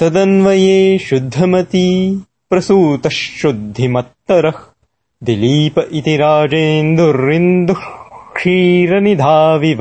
तदन्वये शुद्धमती प्रसूतः शुद्धिमत्तरः दिलीप इति राजेन्दुरिन्दुः क्षीरनिधाविव।